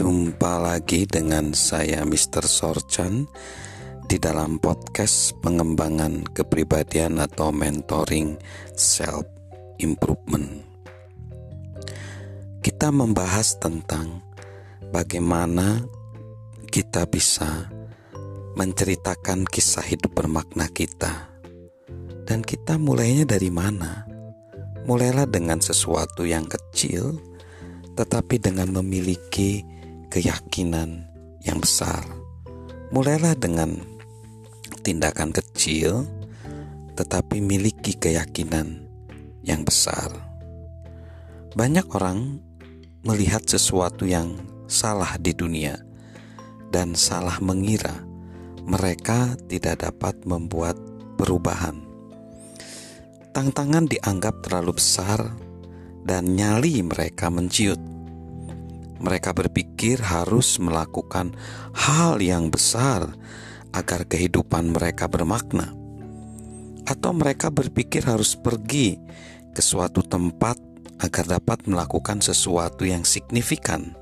Jumpa lagi dengan saya Mr. Sorchan di dalam podcast pengembangan kepribadian atau mentoring self improvement. Kita membahas tentang bagaimana kita bisa menceritakan kisah hidup bermakna kita. Dan kita mulainya dari mana? Mulailah dengan sesuatu yang kecil tetapi dengan memiliki keyakinan yang besar. Mulailah dengan tindakan kecil, tetapi miliki keyakinan yang besar. Banyak orang melihat sesuatu yang salah di dunia dan salah mengira mereka tidak dapat membuat perubahan. Tantangan dianggap terlalu besar dan nyali mereka menciut. Mereka berpikir harus melakukan hal yang besar agar kehidupan mereka bermakna, atau mereka berpikir harus pergi ke suatu tempat agar dapat melakukan sesuatu yang signifikan.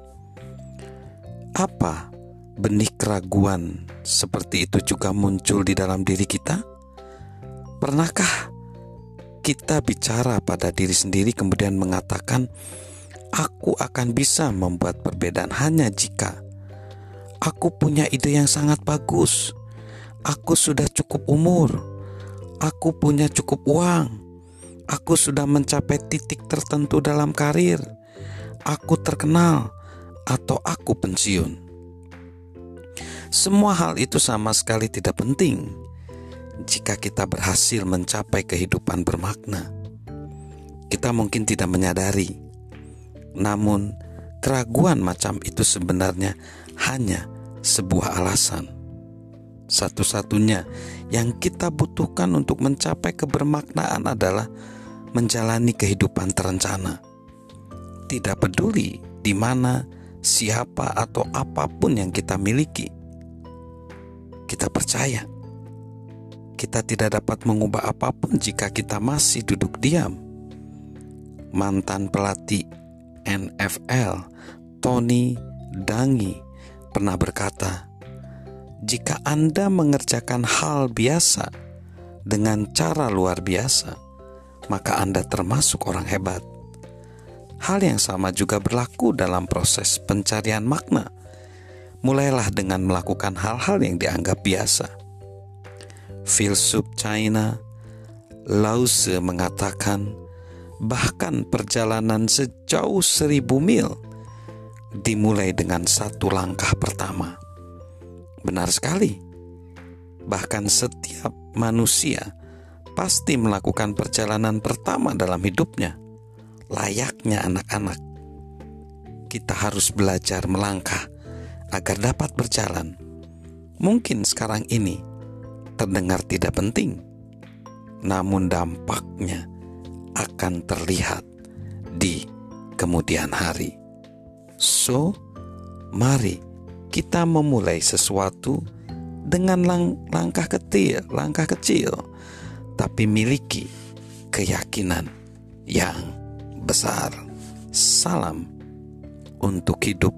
Apa benih keraguan seperti itu juga muncul di dalam diri kita? Pernahkah kita bicara pada diri sendiri, kemudian mengatakan, aku akan bisa membuat perbedaan hanya jika aku punya ide yang sangat bagus. Aku sudah cukup umur. Aku punya cukup uang. Aku sudah mencapai titik tertentu dalam karir. Aku terkenal atau aku pensiun. Semua hal itu sama sekali tidak penting jika kita berhasil mencapai kehidupan bermakna. Kita mungkin tidak menyadari namun, keraguan macam itu sebenarnya hanya sebuah alasan. Satu-satunya yang kita butuhkan untuk mencapai kebermaknaan adalah menjalani kehidupan terencana. Tidak peduli di mana, siapa, atau apa pun yang kita miliki, kita percaya kita tidak dapat mengubah apa pun jika kita masih duduk diam. Mantan pelatih NFL, Tony Dangi, pernah berkata, "Jika Anda mengerjakan hal biasa dengan cara luar biasa, maka Anda termasuk orang hebat." Hal yang sama juga berlaku dalam proses pencarian makna. Mulailah dengan melakukan hal-hal yang dianggap biasa. Filsuf China Lao Tzu mengatakan, bahkan perjalanan sejauh seribu mil dimulai dengan satu langkah pertama. Benar sekali, bahkan setiap manusia pasti melakukan perjalanan pertama dalam hidupnya, layaknya anak-anak. Kita harus belajar melangkah agar dapat berjalan. Mungkin sekarang ini terdengar tidak penting, namun dampaknya akan terlihat di kemudian hari. So, mari kita memulai sesuatu dengan lang langkah kecil, langkah kecil, tapi miliki keyakinan yang besar. Salam untuk hidup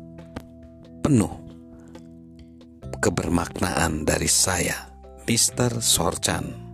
penuh kebermaknaan dari saya, Mr. Sorchan.